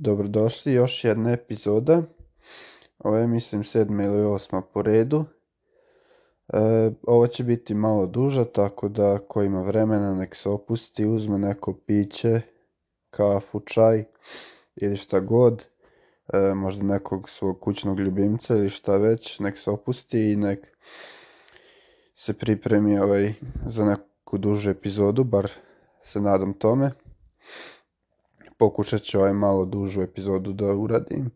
Dobrodošli, još jedna epizoda. Ovo je, mislim, sedma ili osma po redu. E, ovo će biti malo duža, tako da ko ima vremena nek se opusti, uzme neko piće, kafu, čaj ili šta god. E, možda nekog svog kućnog ljubimca ili šta već, nek se opusti i nek se pripremi ovaj, za neku dužu epizodu, bar se nadam tome pokušat ću ovaj malo dužu epizodu da uradim.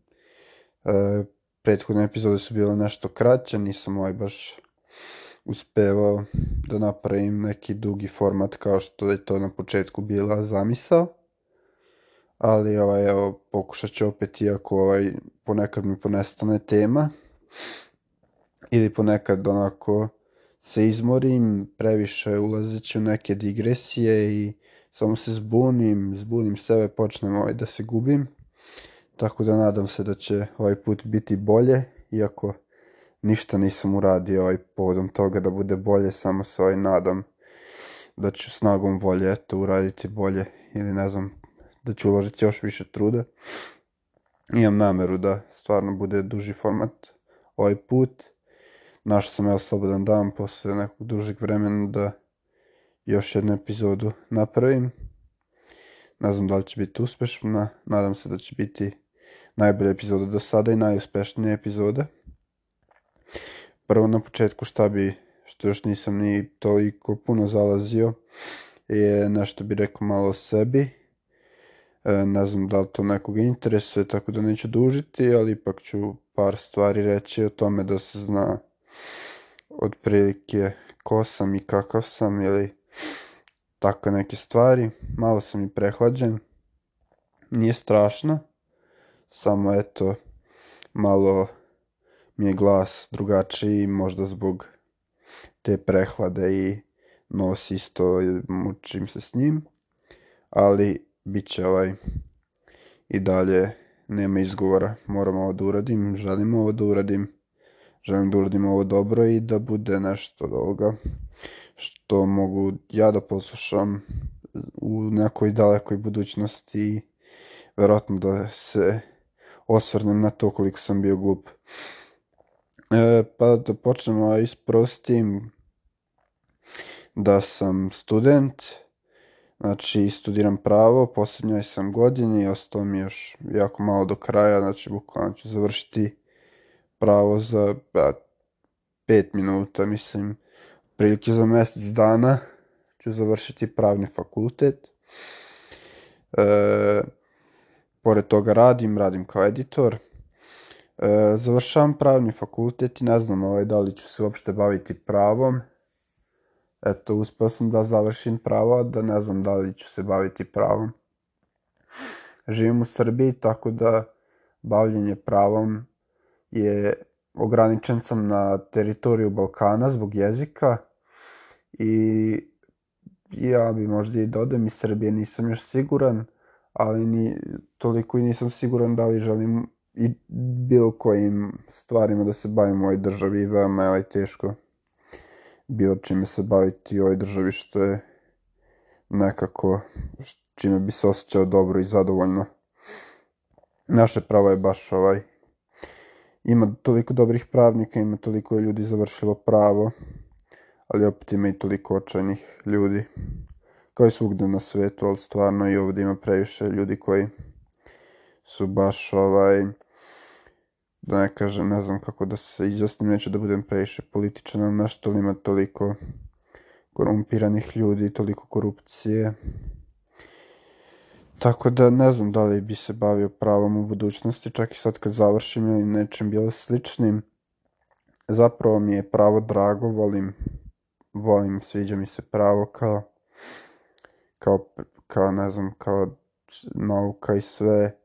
E, prethodne epizode su bile nešto kraće, nisam ovaj baš uspevao da napravim neki dugi format kao što je to na početku bila zamisao. Ali ovaj, evo, pokušat ću opet, iako ovaj, ponekad mi ponestane tema. Ili ponekad onako se izmorim, previše ulazeći u neke digresije i samo se zbunim, zbunim sebe, počnem ovaj da se gubim. Tako da nadam se da će ovaj put biti bolje, iako ništa nisam uradio ovaj povodom toga da bude bolje, samo se ovaj nadam da ću snagom volje eto uraditi bolje ili ne znam da ću uložiti još više truda. Imam nameru da stvarno bude duži format ovaj put. Našao sam ja slobodan dan posle nekog dužeg vremena da još jednu epizodu napravim. Ne znam da li će biti uspešna, nadam se da će biti najbolja epizoda do sada i najuspešnija epizoda. Prvo na početku šta bi, što još nisam ni toliko puno zalazio, je nešto bi rekao malo o sebi. E, ne znam da li to nekog interesuje, tako da neću dužiti, ali ipak ću par stvari reći o tome da se zna otprilike ko sam i kakav sam ili takve neke stvari. Malo sam i prehlađen. Nije strašno. Samo eto, malo mi je glas drugačiji, možda zbog te prehlade i nos isto mučim se s njim. Ali bit će ovaj i dalje nema izgovora. Moram ovo da uradim, želim ovo da uradim. Želim da uradim ovo dobro i da bude nešto od ovoga što mogu ja da poslušam u nekoj dalekoj budućnosti i verovatno da se osvrnem na to koliko sam bio glup. E, pa da počnemo isprostim da sam student, znači studiram pravo, posljednjoj sam godini, ostalo mi još jako malo do kraja, znači bukvalno ću završiti pravo za ja, pet minuta, mislim, prilike za mjesec dana ću završiti pravni fakultet. E, pored toga radim, radim kao editor. E, završavam pravni fakultet i ne znam ovaj, da li ću se uopšte baviti pravom. Eto, uspeo sam da završim pravo, da ne znam da li ću se baviti pravom. Živim u Srbiji, tako da bavljenje pravom je ograničen sam na teritoriju Balkana zbog jezika i ja bi možda i dodam iz Srbije, nisam još siguran, ali ni, toliko i nisam siguran da li želim i bilo kojim stvarima da se bavim u ovoj državi i veoma je ovaj teško bilo čime se baviti u ovoj državi što je nekako čime bi se osjećao dobro i zadovoljno. Naše pravo je baš ovaj ima toliko dobrih pravnika, ima toliko ljudi završilo pravo, ali opet ima i toliko očajnih ljudi, kao i svugde na svetu, ali stvarno i ovdje ima previše ljudi koji su baš ovaj, da ne kažem, ne znam kako da se izjasnim, neću da budem previše političan, ali nešto li ima toliko korumpiranih ljudi, toliko korupcije. Tako da ne znam da li bi se bavio pravom u budućnosti, čak i sad kad završim ili nečem bilo sličnim. Zapravo mi je pravo drago, volim, volim, sviđa mi se pravo kao, kao, kao ne znam, kao nauka i sve.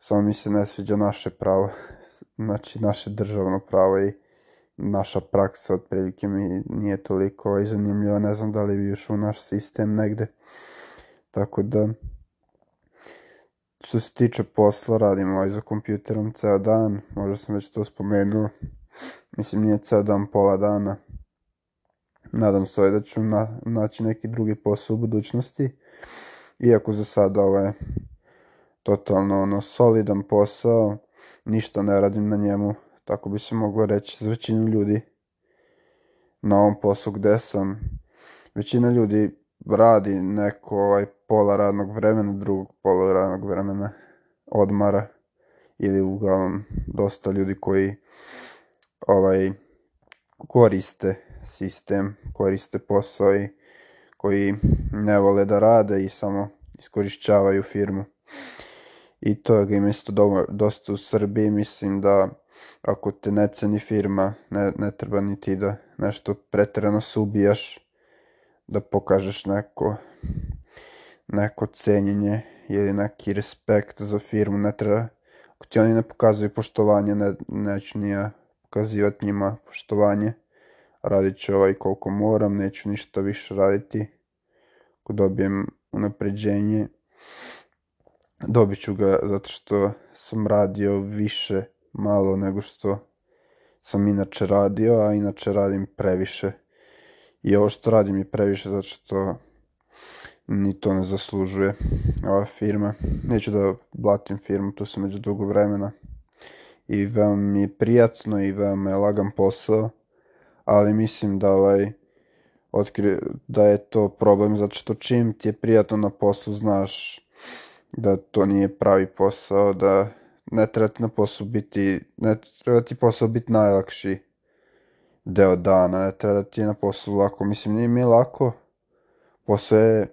Samo mi se ne sviđa naše pravo, znači naše državno pravo i naša praksa otprilike mi nije toliko zanimljiva, ne znam da li bi još u naš sistem negde. Tako da, Što se tiče posla, radim ovaj za kompjuterom ceo dan, možda sam već to spomenuo. Mislim, nije ceo dan, pola dana. Nadam se ovaj da ću na, naći neki drugi posao u budućnosti. Iako za sada ovaj, totalno ono solidan posao, ništa ne radim na njemu, tako bi se moglo reći za većinu ljudi na ovom poslu gde sam. Većina ljudi radi neko ovaj pola radnog vremena, drugog pola radnog vremena odmara ili uglavnom dosta ljudi koji ovaj koriste sistem, koriste posao i koji ne vole da rade i samo iskorišćavaju firmu. I to ga ima isto dosta u Srbiji, mislim da ako te ne ceni firma, ne, ne treba ni ti da nešto preterano se ubijaš, da pokažeš neko, neko cenjenje ili neki respekt za firmu, ne treba, ako ti oni ne pokazuju poštovanje, ne, neću ni ja pokazivati njima poštovanje, radit ću ovaj koliko moram, neću ništa više raditi, ako dobijem unapređenje, dobit ću ga zato što sam radio više malo nego što sam inače radio, a inače radim previše. I ovo što radim je previše zato što ni to ne zaslužuje ova firma. Neću da blatim firmu, tu sam među dugo vremena. I veoma mi je prijatno i veoma je lagan posao, ali mislim da ovaj otkri, da je to problem zato što čim ti je prijatno na poslu znaš da to nije pravi posao, da ne treba ti na poslu biti, ne treba ti posao biti najlakši deo dana, ne treba da ti na poslu lako, mislim nije mi lako, posao je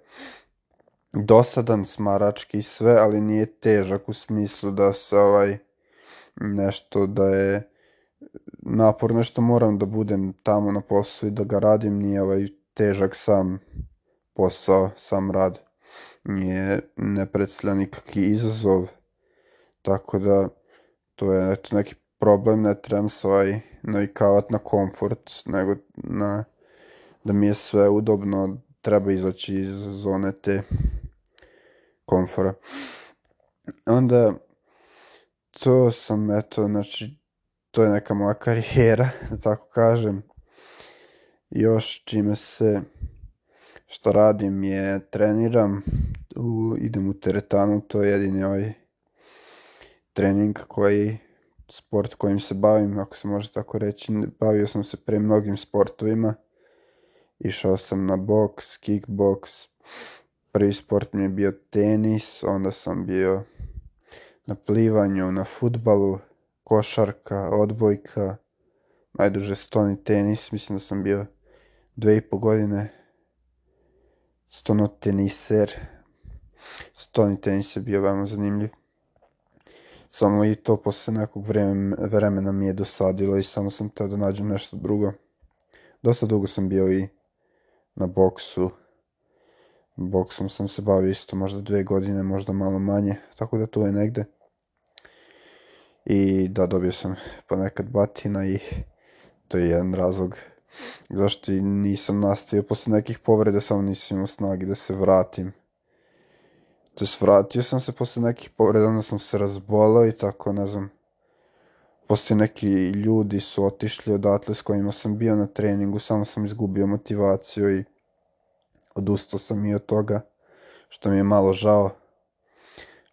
dosadan, smarački sve, ali nije težak u smislu da se ovaj nešto da je naporno što moram da budem tamo na poslu i da ga radim, nije ovaj težak sam posao, sam rad. Nije, ne predstavlja nikakvi izazov, tako da to je eto, neki problem, ne trebam se ovaj navikavati na komfort, nego na, da mi je sve udobno, treba izaći iz zone te komfora. Onda to sam, eto, znači, to je neka moja karijera, da tako kažem. Još čime se, što radim je treniram, u, idem u teretanu, to je jedini ovaj trening koji, sport kojim se bavim, ako se može tako reći. Bavio sam se pre mnogim sportovima. Išao sam na boks, kickboks. Prvi sport mi je bio tenis, onda sam bio na plivanju, na futbalu, košarka, odbojka, najduže stoni tenis, mislim da sam bio dve i po godine stono teniser. Stoni tenis je bio veoma zanimljiv. Samo i to posle nekog vremena mi je dosadilo i samo sam teo da nađem nešto drugo. Dosta dugo sam bio i na boksu. Boksom sam se bavio isto možda dve godine, možda malo manje, tako da tu je negde. I da, dobio sam ponekad batina i to je jedan razlog zašto nisam nastavio posle nekih povreda, samo nisam imao snagi da se vratim. To je vratio sam se posle nekih povreda, onda sam se razbolao i tako, ne znam. Posle neki ljudi su otišli odatle s kojima sam bio na treningu, samo sam izgubio motivaciju i odustao sam i od toga, što mi je malo žao.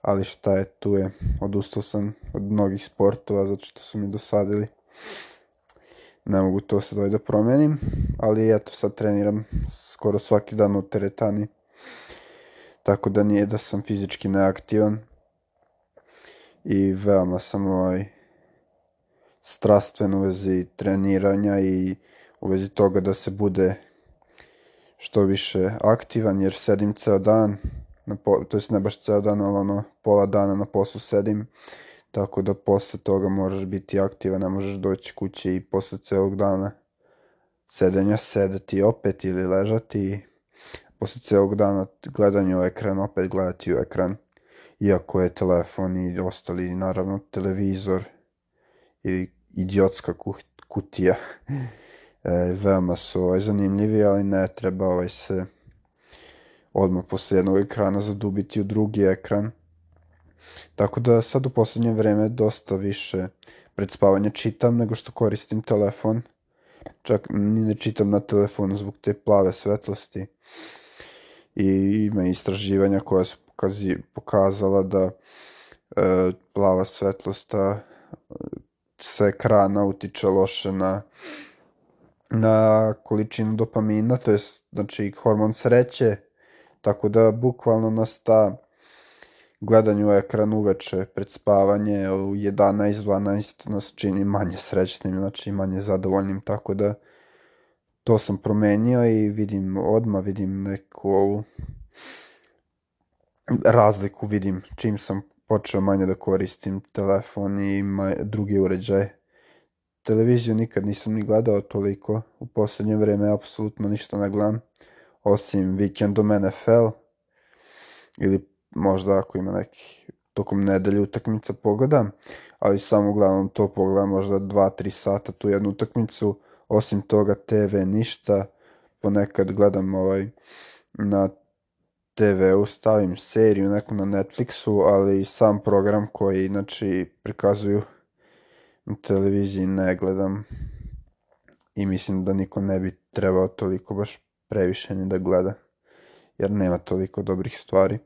Ali šta je, tu je. Odustao sam od mnogih sportova zato što su mi dosadili. Ne mogu to sad ovaj da promenim, ali eto sad treniram skoro svaki dan u teretani tako da nije da sam fizički neaktivan i veoma sam ovaj strastven u vezi treniranja i u vezi toga da se bude što više aktivan jer sedim ceo dan, na po, to jest ne baš ceo dan, ali ono pola dana na poslu sedim, tako da posle toga možeš biti aktivan, ne možeš doći kući i posle celog dana sedenja sedeti opet ili ležati posle celog dana gledanja u ekran, opet gledati u ekran, iako je telefon i ostali, naravno, televizor i idiotska kutija. E, veoma su ovaj, zanimljivi, ali ne treba ovaj se odmah posle jednog ekrana zadubiti u drugi ekran. Tako da sad u poslednje vreme dosta više pred spavanje čitam nego što koristim telefon. Čak ni ne čitam na telefonu zbog te plave svetlosti i ima istraživanja koja su pokazi, pokazala da e, plava svetlost sa ekrana utiče loše na na količinu dopamina, to je znači hormon sreće, tako da bukvalno nas ta gledanje u ekran uveče pred spavanje u 11-12 nas čini manje srećnim, znači manje zadovoljnim, tako da to sam promenio i vidim odmah vidim neku ovu razliku vidim čim sam počeo manje da koristim telefon i drugi uređaje. Televiziju nikad nisam ni gledao toliko, u poslednje vreme apsolutno ništa ne gledam, osim vikendom NFL ili možda ako ima neki tokom nedelje utakmica pogledam, ali samo uglavnom to pogledam možda 2-3 sata tu jednu utakmicu, osim toga TV ništa, ponekad gledam ovaj na TV-u, stavim seriju neku na Netflixu, ali sam program koji znači prikazuju televiziji ne gledam i mislim da niko ne bi trebao toliko baš previše ni da gleda, jer nema toliko dobrih stvari.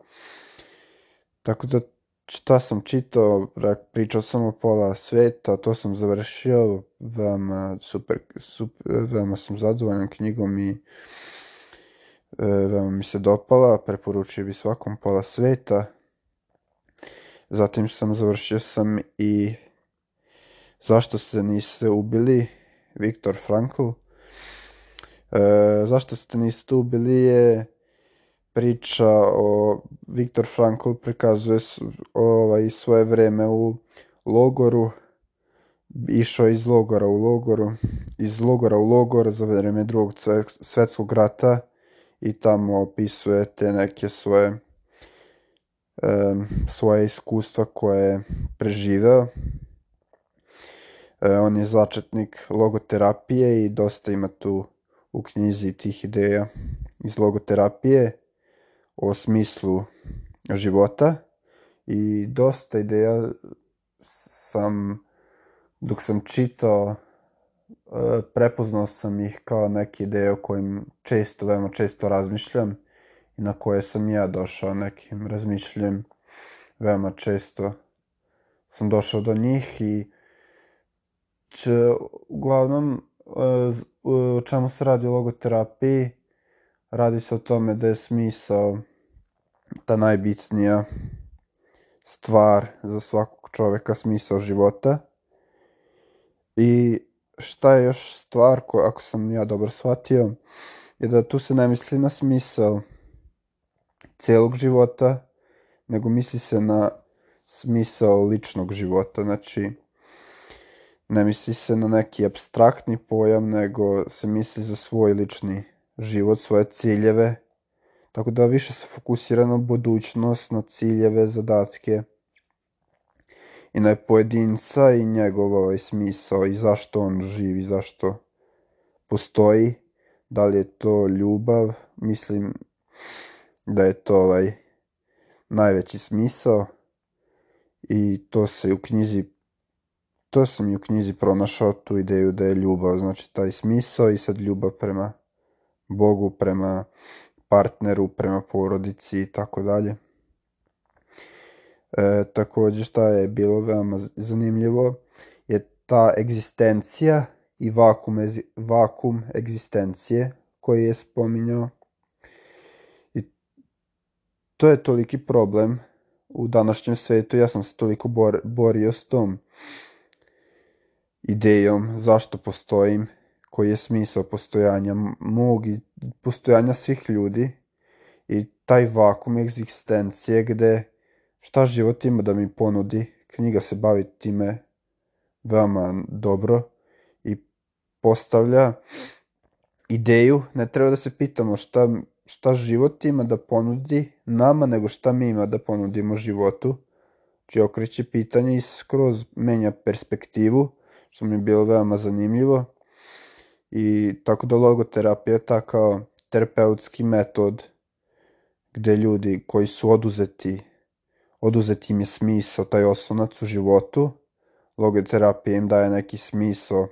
Tako da šta sam čitao, pričao sam o pola sveta, to sam završio, veoma super, super veoma sam zadovoljan knjigom i e, veoma mi se dopala, preporučio bi svakom pola sveta. Zatim sam završio sam i Zašto ste niste ubili Viktor Frankl. E, zašto ste niste ubili je priča o Viktor Frankl prikazuje ovaj, svoje vreme u logoru išao iz logora u logoru iz logora u logor za vreme drugog svetskog rata i tamo opisuje te neke svoje e, svoje iskustva koje je preživeo e, on je začetnik logoterapije i dosta ima tu u knjizi tih ideja iz logoterapije o smislu života i dosta ideja sam dok sam čitao e, prepoznao sam ih kao neke ideje o kojim često, veoma često razmišljam i na koje sam ja došao nekim razmišljanjem. Veoma često sam došao do njih i uglavnom e, o čemu se radi o logoterapiji radi se o tome da je smisao ta najbitnija stvar za svakog čoveka, smisao života. I šta je još stvar, ko, ako sam ja dobro shvatio, je da tu se ne misli na smisao celog života, nego misli se na smisao ličnog života. Znači, ne misli se na neki abstraktni pojam, nego se misli za svoj lični život, svoje ciljeve, tako da više se fokusira na budućnost, na ciljeve, zadatke i na pojedinca i njegov ovaj smisao i zašto on živi, zašto postoji, da li je to ljubav, mislim da je to ovaj najveći smisao i to se u knjizi to sam i u knjizi pronašao tu ideju da je ljubav, znači taj smisao i sad ljubav prema Bogu, prema partneru, prema porodici i tako dalje. E, takođe šta je bilo veoma zanimljivo je ta egzistencija i vakum, vakum egzistencije koji je spominjao. I to je toliki problem u današnjem svetu, ja sam se toliko bor, borio s tom idejom zašto postojim koji je smisao postojanja mog i postojanja svih ljudi i taj vakum egzistencije gde šta život ima da mi ponudi, knjiga se bavi time veoma dobro i postavlja ideju, ne treba da se pitamo šta, šta život ima da ponudi nama, nego šta mi ima da ponudimo životu. Či znači, okreće pitanje i skroz menja perspektivu, što mi je bilo veoma zanimljivo. I tako da logoterapija je ta kao terapeutski metod gde ljudi koji su oduzeti, oduzeti im je smisao, taj osnovac u životu, logoterapija im daje neki smisao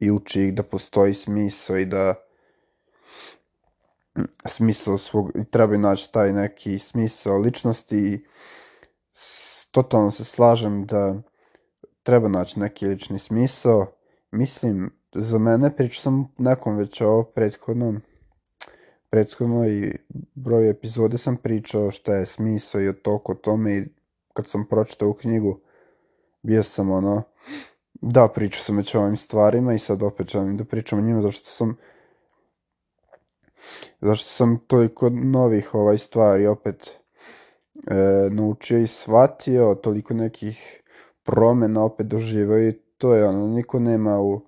i uči ih da postoji smisao i da smisao svog, treba naći taj neki smisao ličnosti i totalno se slažem da treba naći neki lični smisao. Mislim, za mene pričao sam nekom već o prethodnom prethodnoj broju epizode sam pričao šta je smisao i o toliko tome i kad sam pročitao u knjigu bio sam ono da pričao sam već o ovim stvarima i sad opet želim da pričam o njima zašto sam zašto sam toliko novih ovaj stvari opet e, naučio i shvatio, toliko nekih promena opet doživao i to je ono, niko nema u,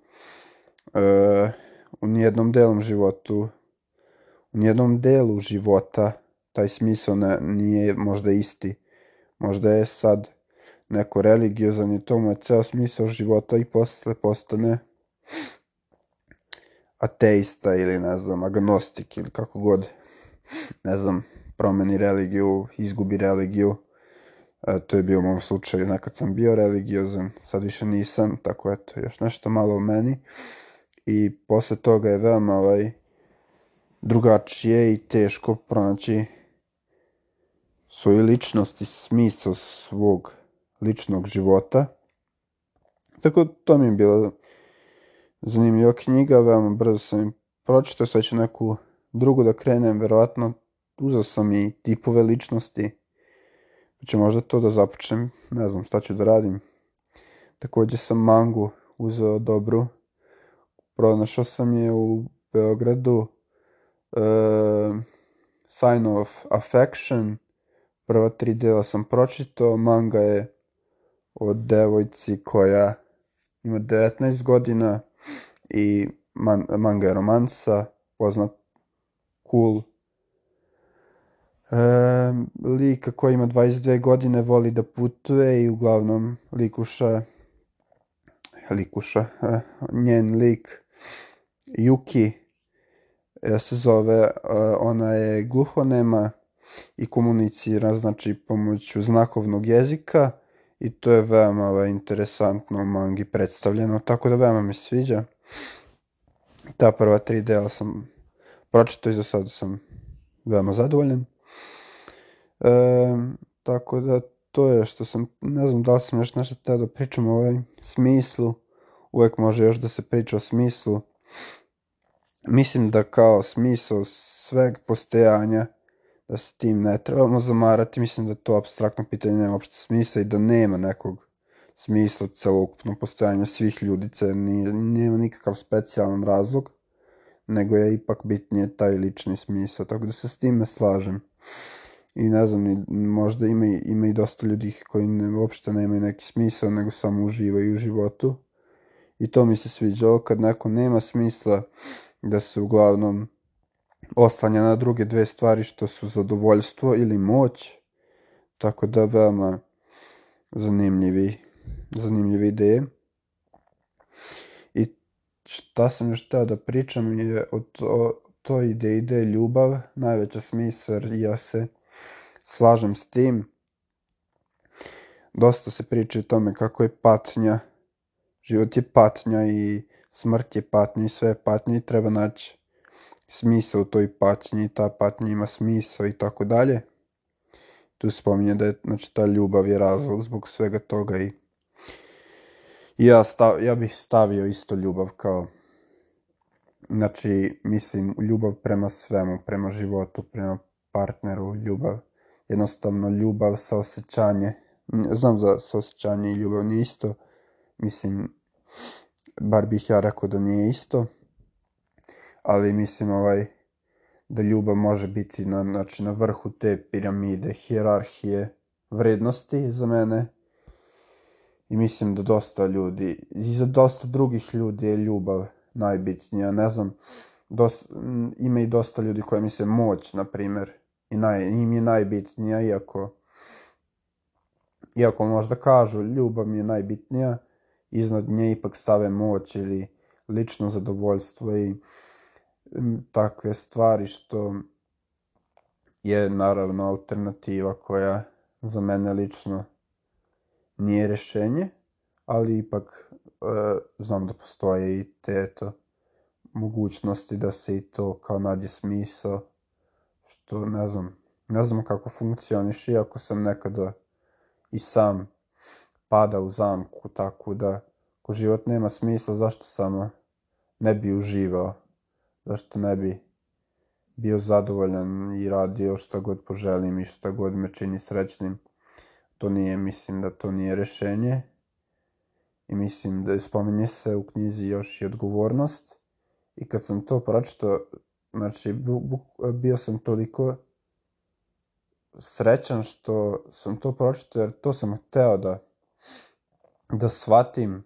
e, u nijednom delom životu, u nijednom delu života taj smisao ne, nije možda isti. Možda je sad neko religiozan i to mu je ceo smisao života i posle postane ateista ili ne znam, agnostik ili kako god, ne znam, promeni religiju, izgubi religiju. E, to je bio u mom slučaju, nekad sam bio religiozan, sad više nisam, tako eto, još nešto malo u meni. I posle toga je veoma ovaj, drugačije i teško pronaći svoju ličnost i smisao svog ličnog života. Tako to mi je bilo zanimljiva knjiga, veoma brzo sam pročitao, sad ću neku drugu da krenem, verovatno uzao sam i tipove ličnosti, ću možda to da započnem, ne znam šta ću da radim. Takođe sam mangu uzeo dobru, pronašao sam je u Beogradu, uh, Sign of Affection, prva tri dela sam pročitao, manga je od devojci koja ima 19 godina i man, manga je romansa, poznat cool e, lika koji ima 22 godine voli da putuje i uglavnom likuša likuša, e, njen lik Yuki e, se zove, e, ona je gluhonema i komunicira znači pomoću znakovnog jezika i to je veoma ovaj, interesantno u mangi predstavljeno, tako da veoma mi sviđa. Ta prva tri dela sam pročito i za sad sam veoma zadovoljan. E, tako da to je što sam, ne znam da li sam još nešto teo da pričam o ovaj smislu, uvek može još da se priča o smislu. Mislim da kao smisao sveg postojanja da se tim ne trebamo zamarati, mislim da to abstraktno pitanje nema uopšte smisla i da nema nekog smisla celokupno postojanja svih ljudica, nije, nema nikakav specijalan razlog, nego je ipak bitnije taj lični smisao, tako da se s time slažem. I ne znam, možda ima, ima i dosta ljudi koji ne, uopšte nemaju neki smisao, nego samo uživaju u životu. I to mi se sviđa, kad neko nema smisla da se uglavnom oslanja na druge dve stvari što su zadovoljstvo ili moć. Tako da veoma zanimljivi, zanimljive ideje. I šta sam još teo da pričam je o, to, toj ideji ide ljubav, najveća smisla jer ja se slažem s tim. Dosta se priča o tome kako je patnja, život je patnja i smrt je patnja i sve je patnja i treba naći smisao u toj patnji, ta patnja ima smisao i tako dalje. Tu spominje da je, znači, ta ljubav je razlog zbog svega toga i, ja, stav, ja bih stavio isto ljubav kao, znači, mislim, ljubav prema svemu, prema životu, prema partneru, ljubav, jednostavno ljubav sa osjećanje, znam da sa osjećanje i ljubav nije isto, mislim, bar bih ja rekao da nije isto, ali mislim ovaj da ljubav može biti na, znači, na vrhu te piramide, hijerarhije vrednosti za mene. I mislim da dosta ljudi, i za dosta drugih ljudi je ljubav najbitnija. Ne znam, dos, ima i dosta ljudi koji misle moć, na primer, i naj, im je najbitnija, iako iako možda kažu ljubav mi je najbitnija, iznad nje ipak stave moć ili lično zadovoljstvo i takve stvari što je naravno alternativa koja za mene lično nije rešenje, ali ipak e, znam da postoje i te eto, mogućnosti da se i to kao nađe smisao što ne znam, ne znam kako funkcioniš, iako sam nekada i sam pada u zamku, tako da ako život nema smisla, zašto samo ne bi uživao, zašto ne bi bio zadovoljan i radio šta god poželim i šta god me čini srećnim. To nije, mislim da to nije rešenje. I mislim da spominje se u knjizi još i odgovornost. I kad sam to pročitao, znači bio sam toliko srećan što sam to pročitao jer to sam hteo da da shvatim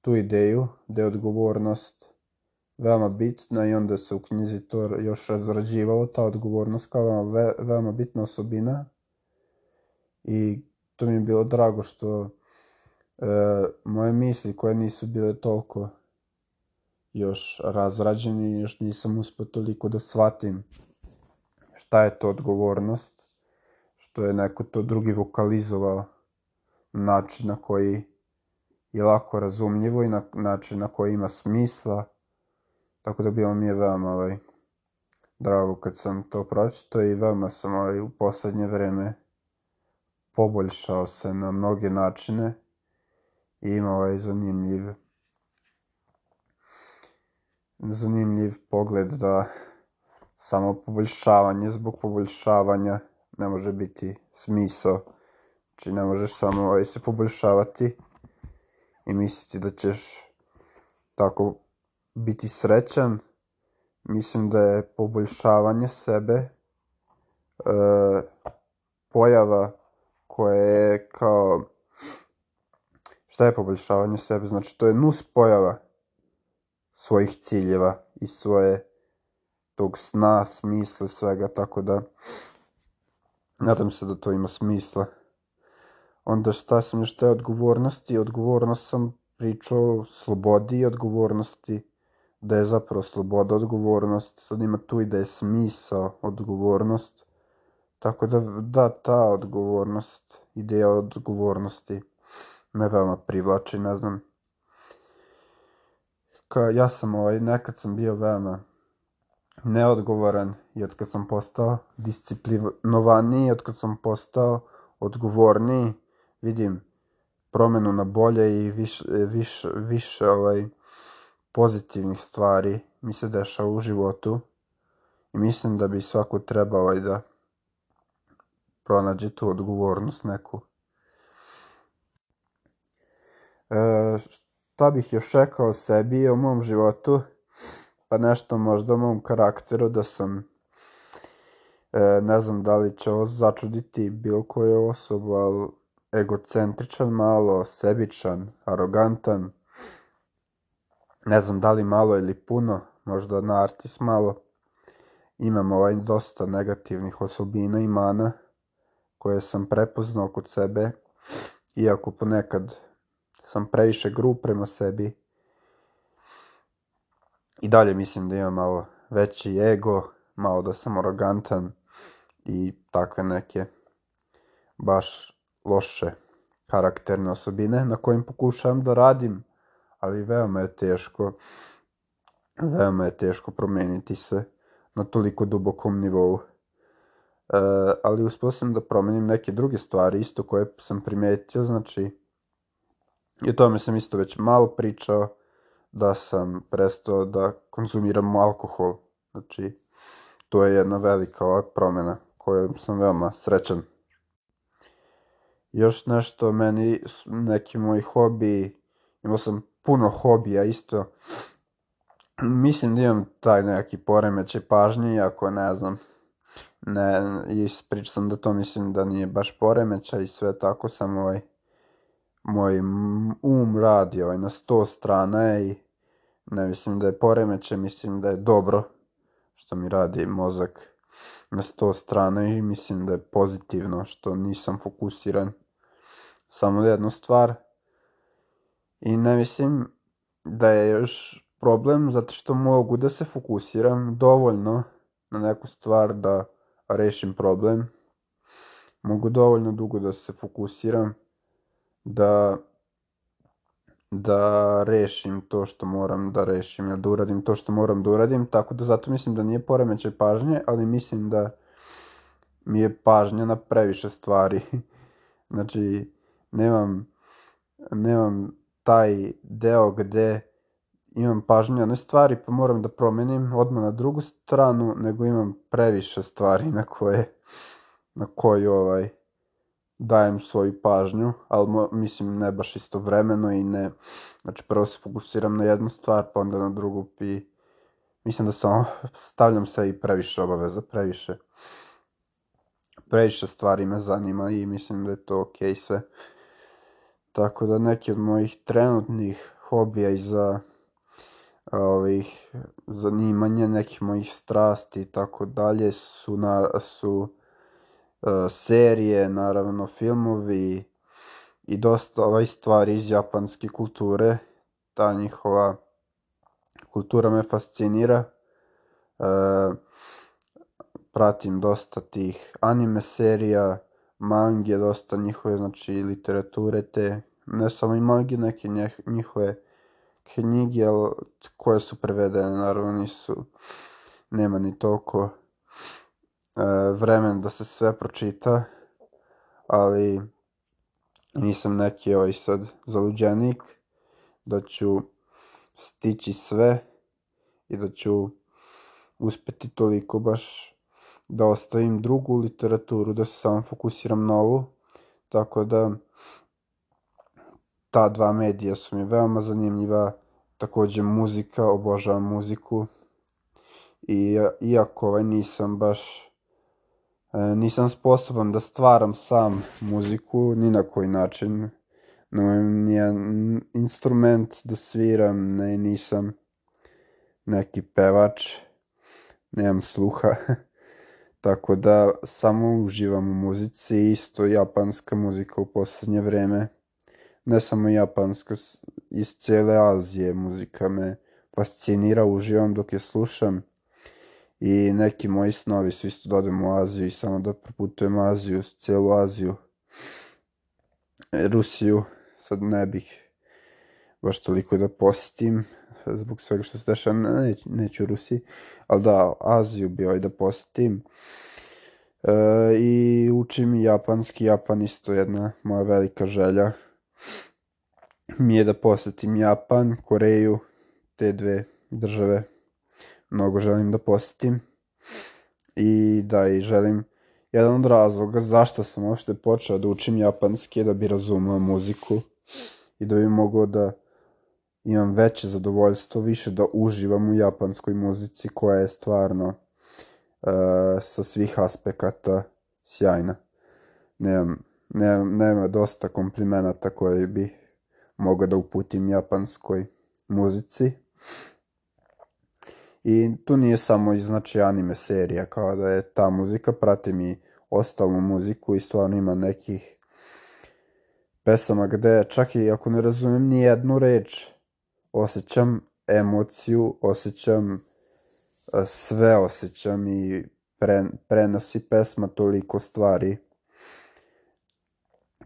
tu ideju da je odgovornost veoma bitna i onda se u knjizi to još razrađivalo, ta odgovornost kao veoma, ve, veoma bitna osobina. I to mi je bilo drago što e, moje misli koje nisu bile toliko još razrađeni, još nisam uspio toliko da shvatim šta je to odgovornost, što je neko to drugi vokalizovao način na koji je lako razumljivo i na način na koji ima smisla. Tako da bilo mi je veoma ovaj, drago kad sam to pročitao i veoma sam ovaj, u poslednje vreme poboljšao se na mnoge načine i ima ovaj zanimljiv zanimljiv pogled da samo poboljšavanje zbog poboljšavanja ne može biti smisao. Znači ne možeš samo ovaj, se poboljšavati i misliti da ćeš tako biti srećan. Mislim da je poboljšavanje sebe e, pojava koja je kao šta je poboljšavanje sebe? Znači to je nus pojava svojih ciljeva i svoje tog sna, smisla, svega, tako da nadam se da to ima smisla. Onda šta sam još te odgovornosti? Odgovornost sam pričao slobodi i odgovornosti, da je zapravo sloboda odgovornost, sad ima tu i da je smisao odgovornost, tako da da ta odgovornost, ideja odgovornosti me veoma privlači, ne znam. Ka, ja sam ovaj, nekad sam bio veoma neodgovoran i od kad sam postao disciplinovaniji, od kad sam postao odgovorniji, vidim promenu na bolje i više, više, više ovaj, pozitivnih stvari mi se dešava u životu i mislim da bi svako trebao ovaj, da pronađe tu odgovornost neku. E, šta bih još rekao o sebi i o mom životu? Pa nešto možda o mom karakteru da sam e, ne znam da li će ovo začuditi bilo koju osobu, ali egocentričan malo, sebičan, arogantan, ne znam da li malo ili puno, možda narcis malo. Imam ovaj dosta negativnih osobina i mana koje sam prepoznao kod sebe, iako ponekad sam previše grub prema sebi. I dalje mislim da imam malo veći ego, malo da sam arogantan i takve neke baš loše karakterne osobine na kojim pokušavam da radim, ali veoma je teško, veoma je teško promeniti se na toliko dubokom nivou. E, ali uspio sam da promenim neke druge stvari isto koje sam primetio, znači i o tome sam isto već malo pričao, da sam prestao da konzumiram alkohol. Znači, to je jedna velika ova promena kojom sam veoma srećan. Još nešto, meni neki moji hobi, imao sam puno hobija isto. Mislim da imam taj neki poremećaj pažnje, iako ne znam, ne, ispričao sam da to mislim da nije baš poremećaj i sve tako, sam ovaj, moj um radi ovaj, na sto strana i ne mislim da je poremećaj, mislim da je dobro što mi radi mozak na sto strana i mislim da je pozitivno što nisam fokusiran samo jednu stvar. I ne mislim da je još problem zato što mogu da se fokusiram dovoljno na neku stvar da rešim problem. Mogu dovoljno dugo da se fokusiram da da rešim to što moram da rešim, ili da uradim to što moram da uradim, tako da zato mislim da nije poremećaj pažnje, ali mislim da mi je pažnja na previše stvari. znači, nemam, nemam taj deo gde imam pažnju na stvari pa moram da promenim odmah na drugu stranu, nego imam previše stvari na koje, na koje ovaj, dajem svoju pažnju, ali mislim ne baš istovremeno i ne, znači prvo se fokusiram na jednu stvar pa onda na drugu i mislim da samo stavljam se i previše obaveza, previše previše stvari me zanima i mislim da je to okej okay sve. Tako da neki od mojih trenutnih hobija i za ovih zanimanja, nekih mojih strasti i tako dalje su, na, su serije, naravno filmovi i dosta ovaj stvari iz japanske kulture. Ta njihova kultura me fascinira. Uh, pratim dosta tih anime serija, mange, dosta njihove, znači, literature te, ne samo i mange, neke njihove knjige, koje su prevedene, naravno nisu, nema ni toliko e, vremen da se sve pročita, ali nisam neki ovaj sad zaluđenik, da ću stići sve i da ću uspeti toliko baš da ostavim drugu literaturu, da se samo fokusiram na ovu. Tako da ta dva medija su mi veoma zanimljiva. Takođe muzika, obožavam muziku. I iako ovaj nisam baš e, nisam sposoban da stvaram sam muziku ni na koji način. No, nijedan instrument da sviram, ne, nisam neki pevač, nemam sluha. Tako da samo uživam u muzici, isto japanska muzika u poslednje vreme. Ne samo japanska, iz cele Azije muzika me fascinira, uživam dok je slušam. I neki moji snovi su isto da odem u Aziju i samo da proputujem Aziju, celu Aziju. Rusiju sad ne bih baš toliko da posetim, zbog svega što se dešava, ne, neću Rusiji, ali da, Aziju bi ovaj da posetim. E, I učim japanski, Japan isto jedna moja velika želja mi je da posetim Japan, Koreju, te dve države mnogo želim da posetim. I da, i želim, jedan od razloga zašto sam uopšte počeo da učim japanski je da bi razumeo muziku i da bi mogao da imam veće zadovoljstvo, više da uživam u japanskoj muzici koja je stvarno uh, sa svih aspekata sjajna. Nemam, nemam, nema dosta komplimenata koje bi mogao da uputim japanskoj muzici. I tu nije samo znači anime serija, kao da je ta muzika, pratim i ostalu muziku i stvarno ima nekih pesama gde čak i ako ne razumem ni jednu reč, osjećam emociju, osjećam e, sve osjećam i pre, prenosi pesma toliko stvari.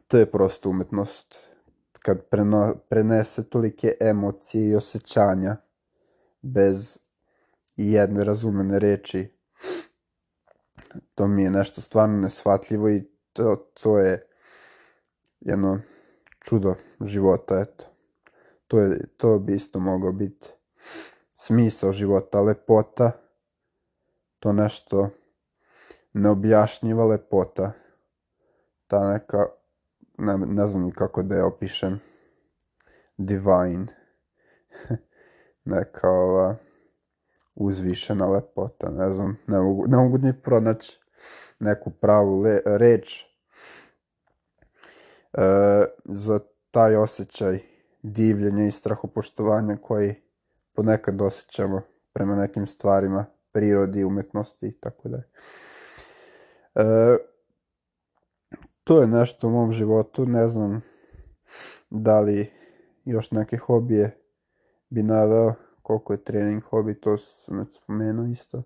To je prosto umetnost. Kad preno, prenese tolike emocije i osjećanja bez jedne razumene reči. To mi je nešto stvarno nesvatljivo i to, to je jedno čudo života, eto. To, je, to bi isto mogao biti smisao života, lepota, to nešto neobjašnjiva lepota, ta neka, ne, ne znam kako da je opišem, divine, neka ova uzvišena lepota, ne znam, ne mogu, ne mogu ni pronaći neku pravu le, reč e, za taj osjećaj divljenja i strahopoštovanja koji ponekad osjećamo prema nekim stvarima, prirodi, umetnosti i tako dalje. E, to je nešto u mom životu, ne znam da li još neke hobije bi naveo, koliko je trening hobi, to sam već spomenuo isto.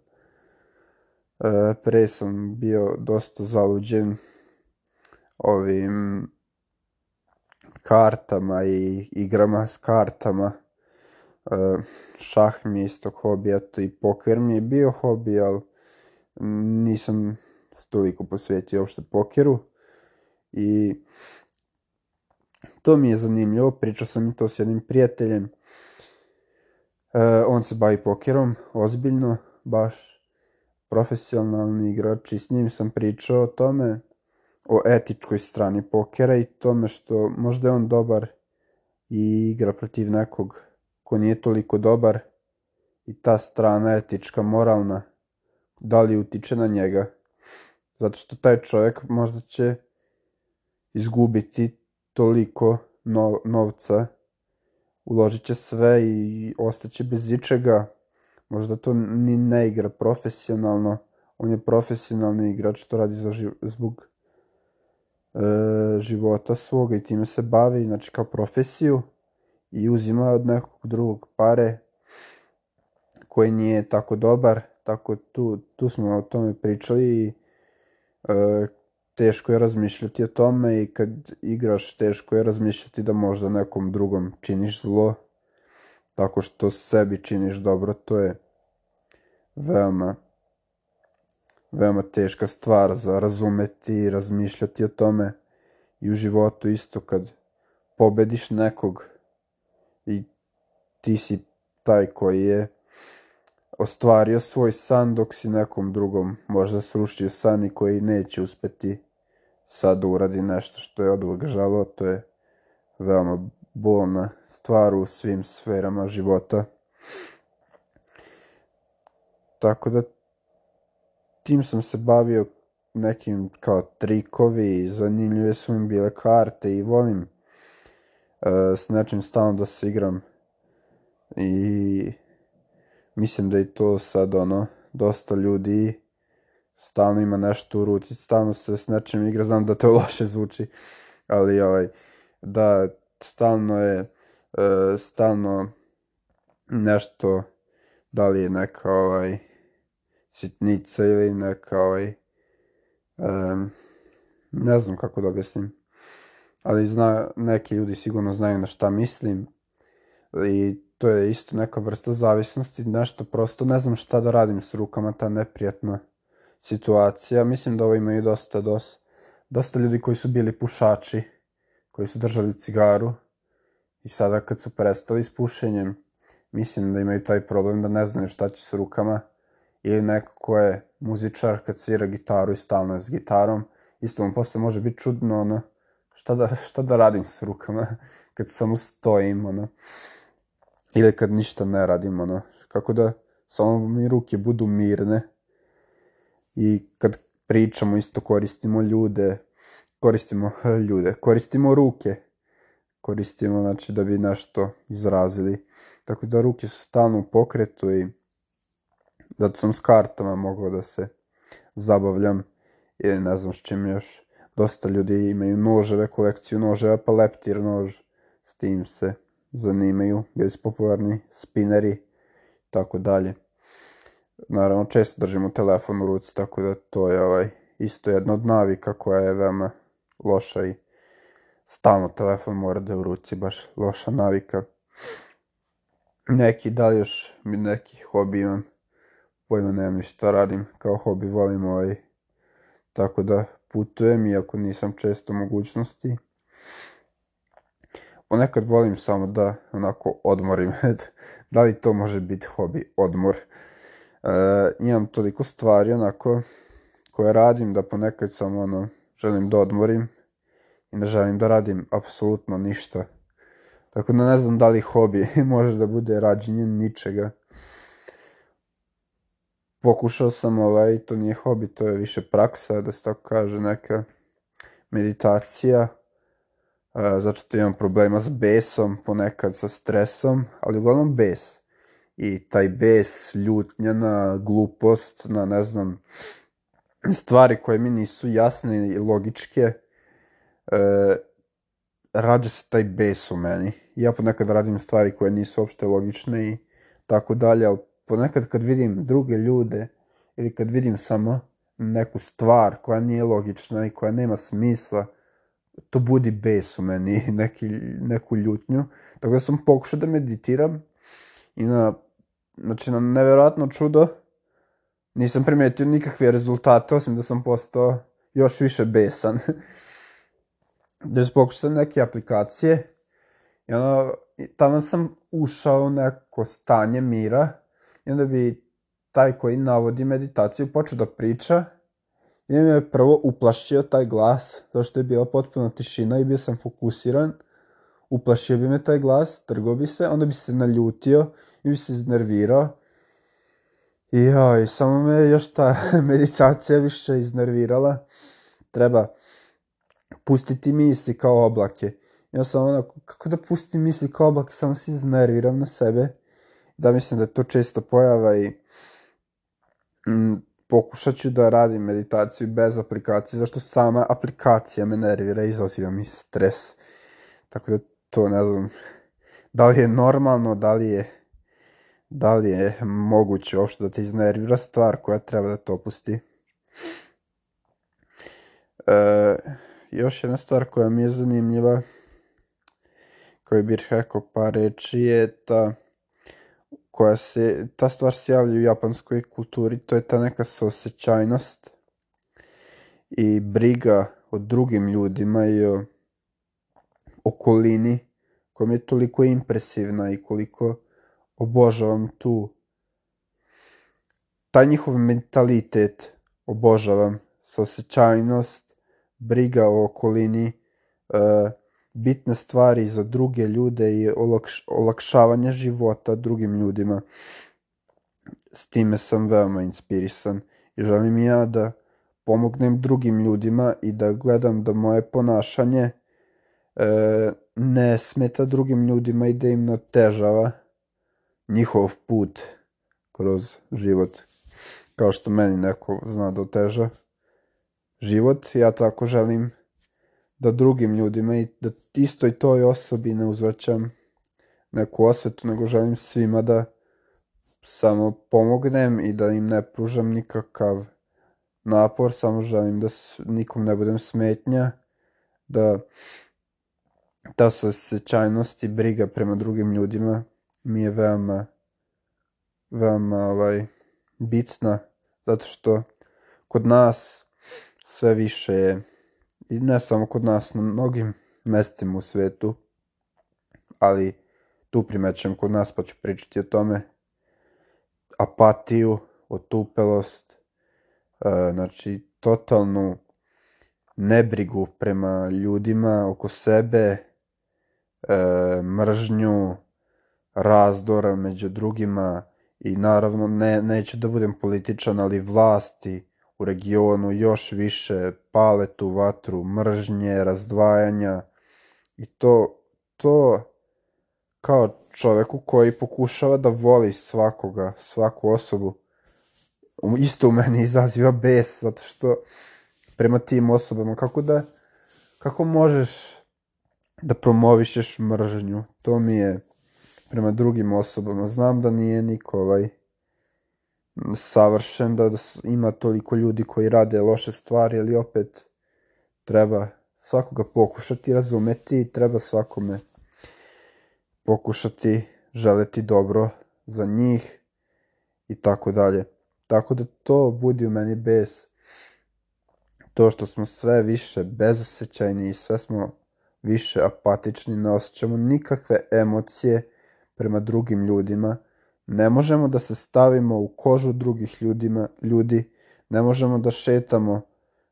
E, pre sam bio dosta zaluđen ovim kartama i igrama s kartama. E, šah mi je isto hobi, eto i poker mi je bio hobi, ali nisam toliko posvetio uopšte pokeru i to mi je zanimljivo, pričao sam i to s jednim prijateljem, on se bavi pokerom, ozbiljno, baš profesionalni igrač i s njim sam pričao o tome, o etičkoj strani pokera i tome što možda je on dobar i igra protiv nekog ko nije toliko dobar i ta strana etička, moralna, da li utiče na njega. Zato što taj čovjek možda će izgubiti toliko no, novca, uložit će sve i ostaće bez ičega. Možda to ni ne igra profesionalno, on je profesionalni igrač, to radi za živ, zbog e, života svoga i time se bavi, znači kao profesiju i uzima od nekog drugog pare koji nije tako dobar, tako tu, tu smo o tome pričali i e, teško je razmišljati o tome i kad igraš teško je razmišljati da možda nekom drugom činiš zlo tako što sebi činiš dobro, to je veoma veoma teška stvar za razumeti i razmišljati o tome i u životu isto kad pobediš nekog i ti si taj koji je ostvario svoj san dok si nekom drugom možda srušio san i koji neće uspeti sad da uradi nešto što je od žalo, to je veoma bolna stvar u svim sferama života. Tako da tim sam se bavio nekim kao trikovi, zanimljive su mi bile karte i volim uh, s nečim stalno da se igram i mislim da je to sad ono, dosta ljudi stalno ima nešto u ruci, stalno se s nečim igra, znam da to loše zvuči, ali ovaj, da stalno je, uh, stalno nešto, da li je neka ovaj, sitnica ili neka ovaj, um, ne znam kako da objasnim, ali zna, neki ljudi sigurno znaju na šta mislim i to je isto neka vrsta zavisnosti, nešto prosto ne znam šta da radim s rukama, ta neprijatna situacija. Mislim da ovo imaju dosta, dosta, dosta ljudi koji su bili pušači, koji su držali cigaru i sada kad su prestali s pušenjem, mislim da imaju taj problem da ne znaju šta će s rukama ili neko ko je muzičar kad svira gitaru i stalno je s gitarom, isto mu posle može biti čudno, ono, šta da, šta da radim s rukama kad samo stojim, ono ili kad ništa ne radim, ono, kako da samo mi ruke budu mirne i kad pričamo isto koristimo ljude, koristimo ljude, koristimo ruke, koristimo znači da bi nešto izrazili, tako da ruke su stalno u pokretu i zato sam s kartama mogao da se zabavljam ili ne znam s čim još. Dosta ljudi imaju noževe, kolekciju noževa, pa leptir nož, s tim se zanimaju, bili su popularni spineri, tako dalje. Naravno, često držimo telefon u ruci, tako da to je ovaj, isto jedna od navika koja je veoma loša i stalno telefon mora da je u ruci, baš loša navika. Neki, da li još neki hobi imam, pojma nemam ni šta radim, kao hobi volim ovaj, tako da putujem, iako nisam često mogućnosti ponekad volim samo da onako odmorim. da li to može biti hobi, odmor. E, imam toliko stvari onako koje radim da ponekad samo ono želim da odmorim i ne želim da radim apsolutno ništa. Tako da ne znam da li hobi može da bude rađenje ničega. Pokušao sam ovaj, to nije hobi, to je više praksa, da se tako kaže, neka meditacija zato što imam problema s besom, ponekad sa stresom, ali uglavnom bes. I taj bes, ljutnja na glupost, na ne znam, stvari koje mi nisu jasne i logičke, e, rađa se taj bes u meni. Ja ponekad radim stvari koje nisu uopšte logične i tako dalje, ali ponekad kad vidim druge ljude ili kad vidim samo neku stvar koja nije logična i koja nema smisla, to budi bes u meni, neki, neku ljutnju. Tako da sam pokušao da meditiram i na, znači na neverovatno čudo, nisam primetio nikakve rezultate, osim da sam postao još više besan. da pokušao sam neke aplikacije i ono, tamo sam ušao u neko stanje mira i onda bi taj koji navodi meditaciju počeo da priča i me prvo uplašio taj glas, zato što je bila potpuno tišina i bio sam fokusiran. Uplašio bi me taj glas, trgo bi se, onda bi se naljutio i bi se iznervirao. I joj, samo me još ta meditacija više iznervirala. Treba pustiti misli kao oblake. Ja sam onako, kako da pustim misli kao oblake, samo se iznerviram na sebe. Da mislim da to često pojava i mm, pokušat ću da radim meditaciju bez aplikacije, zašto sama aplikacija me nervira izaziva mi stres. Tako da to ne znam, da li je normalno, da li je, da li je moguće uopšte da te iznervira stvar koja treba da te opusti. E, još jedna stvar koja mi je zanimljiva, koju bih rekao par reči je ta koja se, ta stvar se javlja u japanskoj kulturi, to je ta neka saosećajnost i briga o drugim ljudima i o okolini koja mi je toliko impresivna i koliko obožavam tu. Taj njihov mentalitet obožavam saosećajnost briga o okolini uh, bitne stvari za druge ljude i olakš, olakšavanje života drugim ljudima. S time sam veoma inspirisan i želim ja da pomognem drugim ljudima i da gledam da moje ponašanje e, ne smeta drugim ljudima i da im natežava njihov put kroz život. Kao što meni neko zna da oteža život, ja tako želim da drugim ljudima i da istoj toj osobi ne uzvraćam neku osvetu, nego želim svima da samo pomognem i da im ne pružam nikakav napor, samo želim da nikom ne budem smetnja, da ta saosećajnost i briga prema drugim ljudima mi je veoma veoma ovaj, bitna, zato što kod nas sve više je i ne samo kod nas, na mnogim mestima u svetu, ali tu primećam kod nas pa ću pričati o tome, apatiju, otupelost, e, znači totalnu nebrigu prema ljudima oko sebe, e, mržnju, razdora među drugima i naravno ne, neću da budem političan, ali vlasti, u regionu još više pale tu vatru mržnje, razdvajanja i to, to kao čoveku koji pokušava da voli svakoga, svaku osobu, isto u meni izaziva bes, zato što prema tim osobama, kako da, kako možeš da promovišeš mržnju, to mi je prema drugim osobama, znam da nije niko ovaj, savršen, da, ima toliko ljudi koji rade loše stvari, ali opet treba svakoga pokušati razumeti i treba svakome pokušati želeti dobro za njih i tako dalje. Tako da to budi u meni bez to što smo sve više bezosećajni i sve smo više apatični, ne osjećamo nikakve emocije prema drugim ljudima, Ne možemo da se stavimo u kožu drugih ljudima, ljudi, ne možemo da šetamo,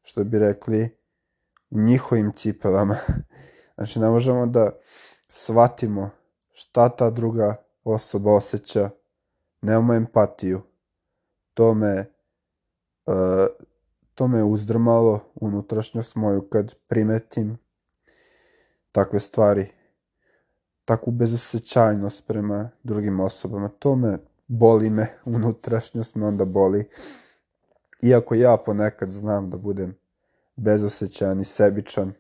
što bi rekli, u njihovim cipelama. Znači, ne možemo da shvatimo šta ta druga osoba osjeća, nemamo empatiju. To me, uh, to me uzdrmalo unutrašnjost moju kad primetim takve stvari takvu bezosećajnost prema drugim osobama. To me boli me, unutrašnjost me onda boli. Iako ja ponekad znam da budem bezosećajan i sebičan,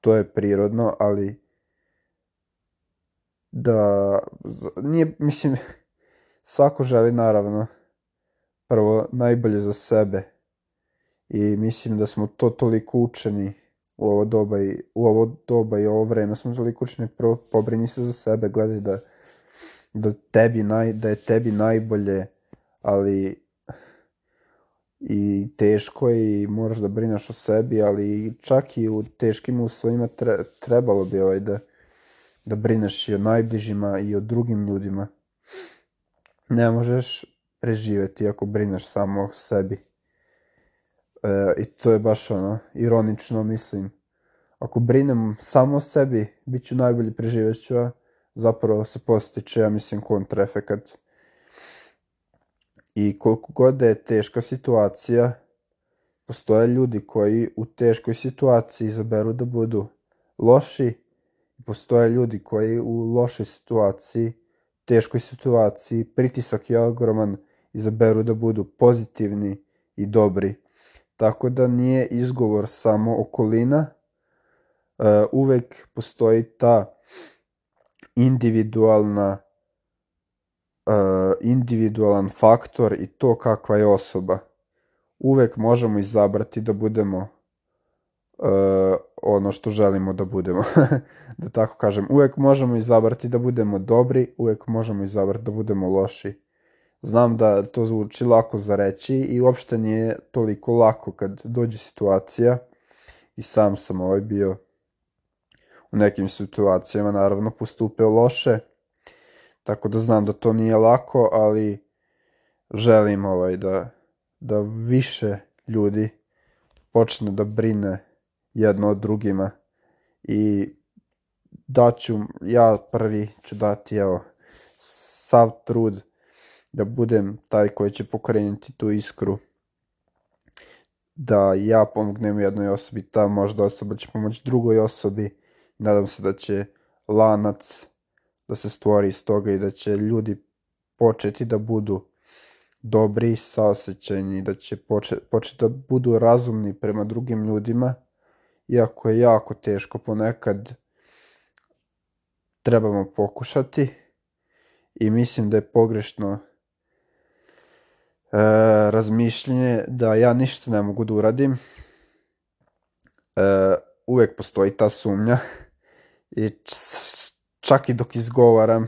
to je prirodno, ali da, nije, mislim, svako želi naravno prvo najbolje za sebe i mislim da smo to toliko učeni u ovo doba i u ovo doba i ovo vreme smo toliko učeni prvo pobrini se za sebe, gledaj da da tebi naj, da je tebi najbolje, ali i teško je i moraš da brineš o sebi, ali čak i u teškim uslovima tre, trebalo bi ovaj da, da brineš i o najbližima i o drugim ljudima. Ne možeš preživeti ako brineš samo o sebi. E, I to je baš ono, ironično mislim. Ako brinem samo o sebi, bit ću najbolji preživeću, a zapravo se postiče, ja mislim, kontraefekat. I koliko god da je teška situacija, postoje ljudi koji u teškoj situaciji izaberu da budu loši, postoje ljudi koji u lošoj situaciji, teškoj situaciji, pritisak je ogroman, izaberu da budu pozitivni i dobri. Tako da nije izgovor samo okolina, uh, uvek postoji ta individualna uh, individualan faktor i to kakva je osoba. Uvek možemo izabrati da budemo uh, ono što želimo da budemo. da tako kažem. Uvek možemo izabrati da budemo dobri, uvek možemo izabrati da budemo loši. Znam da to zvuči lako za reći i uopšte nije toliko lako kad dođe situacija i sam sam ovaj bio u nekim situacijama naravno postupio loše, tako da znam da to nije lako, ali želim ovaj da, da više ljudi počne da brine jedno od drugima i daću, ja prvi ću dati evo sav trud da budem taj koji će pokrenuti tu iskru da ja pomognem jednoj osobi, ta možda osoba će pomoći drugoj osobi. Nadam se da će lanac da se stvori iz toga i da će ljudi početi da budu dobri i saosećajni, da će početi, početi da budu razumni prema drugim ljudima, iako je jako teško ponekad, trebamo pokušati i mislim da je pogrešno e, razmišljenje da ja ništa ne mogu da uradim. E, uvek postoji ta sumnja i čak i dok izgovaram,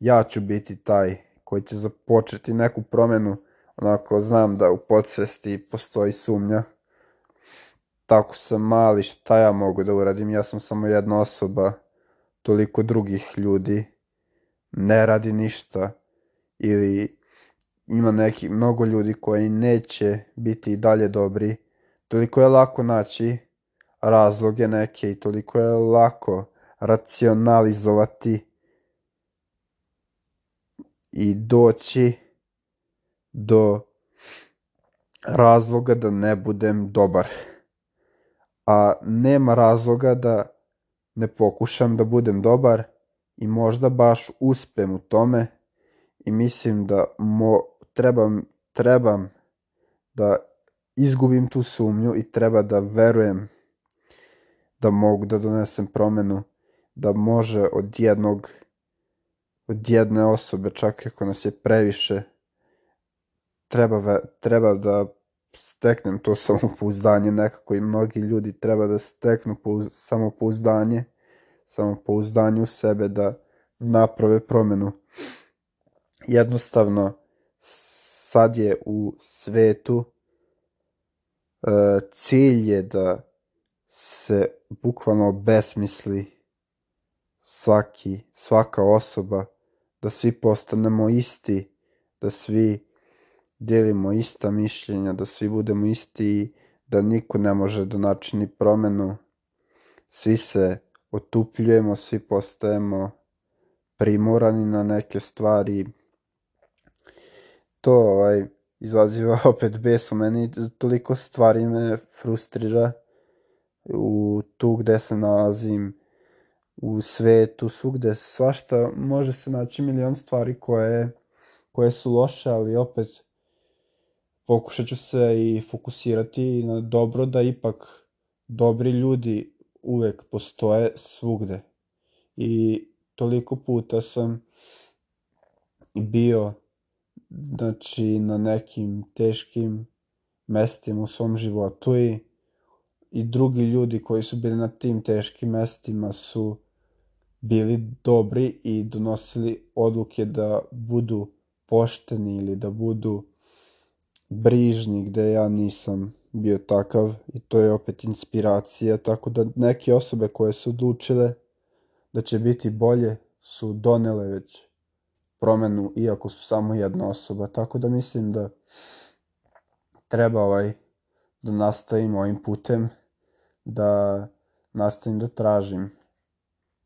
ja ću biti taj koji će započeti neku promenu, onako znam da u podsvesti postoji sumnja. Tako sam mali, šta ja mogu da uradim, ja sam samo jedna osoba, toliko drugih ljudi ne radi ništa ili ima neki mnogo ljudi koji neće biti i dalje dobri, toliko je lako naći razloge neke i toliko je lako racionalizovati i doći do razloga da ne budem dobar. A nema razloga da ne pokušam da budem dobar i možda baš uspem u tome i mislim da mo, trebam, trebam da izgubim tu sumnju i treba da verujem da mogu da donesem promenu da može od jednog od jedne osobe, čak ako nas je previše, treba, treba da steknem to samopouzdanje nekako i mnogi ljudi treba da steknu samopouzdanje, samopouzdanje u sebe da naprave promenu. Jednostavno, sad je u svetu e, cilj je da se bukvalno besmisli svaki, svaka osoba, da svi postanemo isti, da svi dijelimo ista mišljenja, da svi budemo isti i da niko ne može da načini promenu. Svi se otupljujemo, svi postajemo primorani na neke stvari. To ovaj, izaziva opet besu, meni toliko stvari me frustrira u tu gde se nalazim, u svetu, svugde, svašta, može se naći milion stvari koje, koje su loše, ali opet pokušat ću se i fokusirati na dobro da ipak dobri ljudi uvek postoje svugde. I toliko puta sam bio znači na nekim teškim mestima u svom životu i, i drugi ljudi koji su bili na tim teškim mestima su bili dobri i donosili odluke da budu pošteni ili da budu brižni gde ja nisam bio takav i to je opet inspiracija, tako da neke osobe koje su odlučile da će biti bolje su donele već promenu, iako su samo jedna osoba, tako da mislim da treba ovaj, da nastavim ovim putem, da nastavim da tražim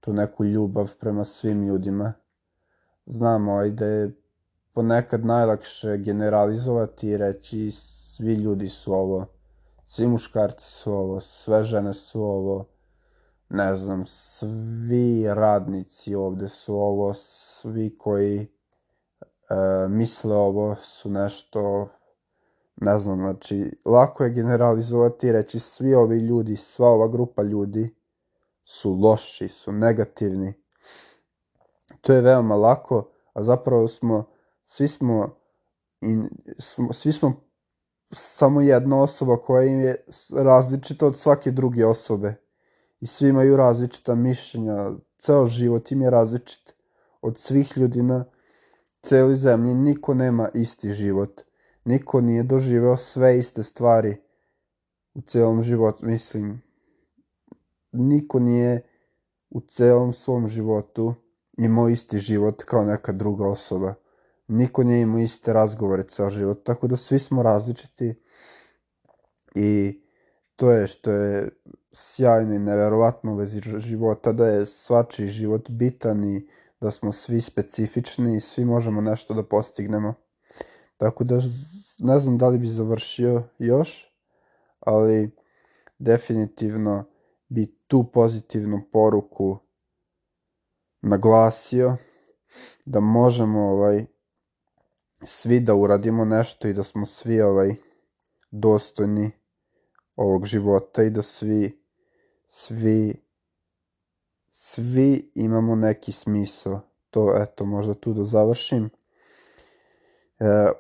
tu neku ljubav prema svim ljudima. Znam ovaj, da je ponekad najlakše generalizovati i reći svi ljudi su ovo, svi muškarci su ovo, sve žene su ovo, ne znam, svi radnici ovde su ovo, svi koji e, misle ovo su nešto, ne znam, znači, lako je generalizovati i reći svi ovi ljudi, sva ova grupa ljudi su loši, su negativni. To je veoma lako, a zapravo smo, svi smo, in, smo svi smo samo jedna osoba koja je različita od svake druge osobe i svi imaju različita mišljenja, ceo život im je različit od svih ljudi na celoj zemlji, niko nema isti život, niko nije doživeo sve iste stvari u celom životu, mislim, niko nije u celom svom životu imao isti život kao neka druga osoba. Niko nije imao iste razgovore ceo život, tako da svi smo različiti i to je što je sjajno i neverovatno vezi života, da je svačiji život bitan i da smo svi specifični i svi možemo nešto da postignemo. Tako da ne znam da li bi završio još, ali definitivno bi tu pozitivnu poruku naglasio da možemo ovaj svi da uradimo nešto i da smo svi ovaj dostojni ovog života i da svi svi svi imamo neki smisao. To, eto, možda tu da završim. E,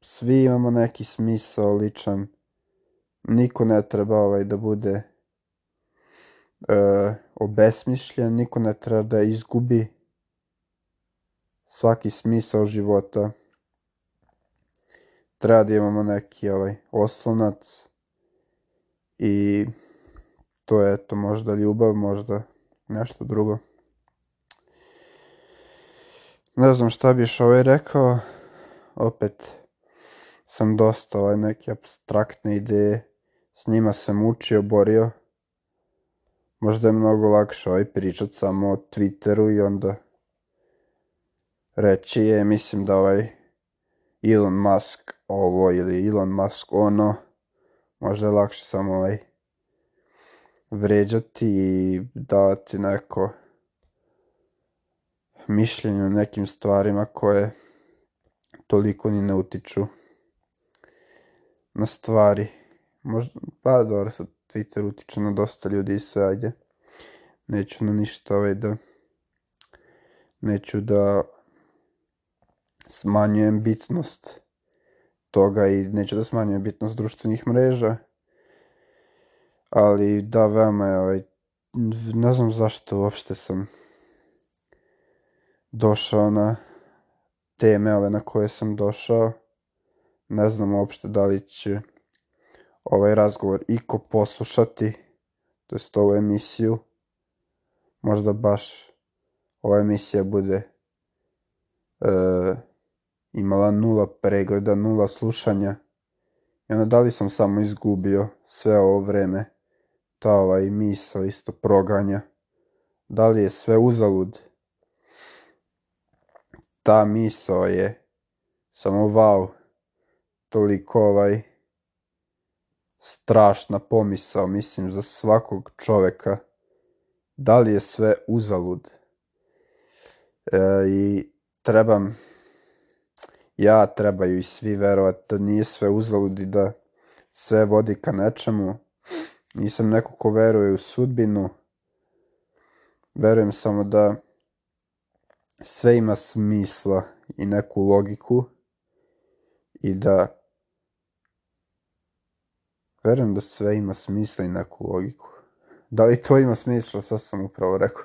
svi imamo neki smisao ličan. Niko ne treba ovaj da bude e, obesmišljen, niko ne treba da izgubi svaki smisao života. Treba da imamo neki ovaj oslonac i to je to možda ljubav, možda nešto drugo. Ne znam šta bi još ovaj rekao, opet sam dosta ovaj neke abstraktne ideje, s njima sam učio, borio. Možda je mnogo lakše ovaj pričat samo o Twitteru i onda reći je, mislim da ovaj Elon Musk ovo ili Elon Musk ono, možda je lakše samo ovaj vređati i davati neko mišljenje o nekim stvarima koje toliko ni ne utiču na stvari. Možda, pa dobro, sad Twitter utiče na dosta ljudi i sve, ajde. Neću na ništa ovaj da... Neću da smanjujem bitnost toga i neću da smanjujem bitnost društvenih mreža ali da, veoma je ovaj, ne znam zašto uopšte sam došao na teme ove na koje sam došao. Ne znam uopšte da li će ovaj razgovor iko poslušati, to jest ovu emisiju. Možda baš ova emisija bude e, imala nula pregleda, nula slušanja. I onda da li sam samo izgubio sve ovo vreme ta ovaj misao isto proganja. Da li je sve uzalud? Ta misao je samo wow, toliko ovaj strašna pomisao, mislim, za svakog čoveka. Da li je sve uzalud? E, I trebam, ja trebaju i svi verovati da nije sve uzalud i da sve vodi ka nečemu Nisam neko ko veruje u sudbinu. Verujem samo da sve ima smisla i neku logiku i da verujem da sve ima smisla i neku logiku. Da li to ima smisla, sad sam upravo rekao.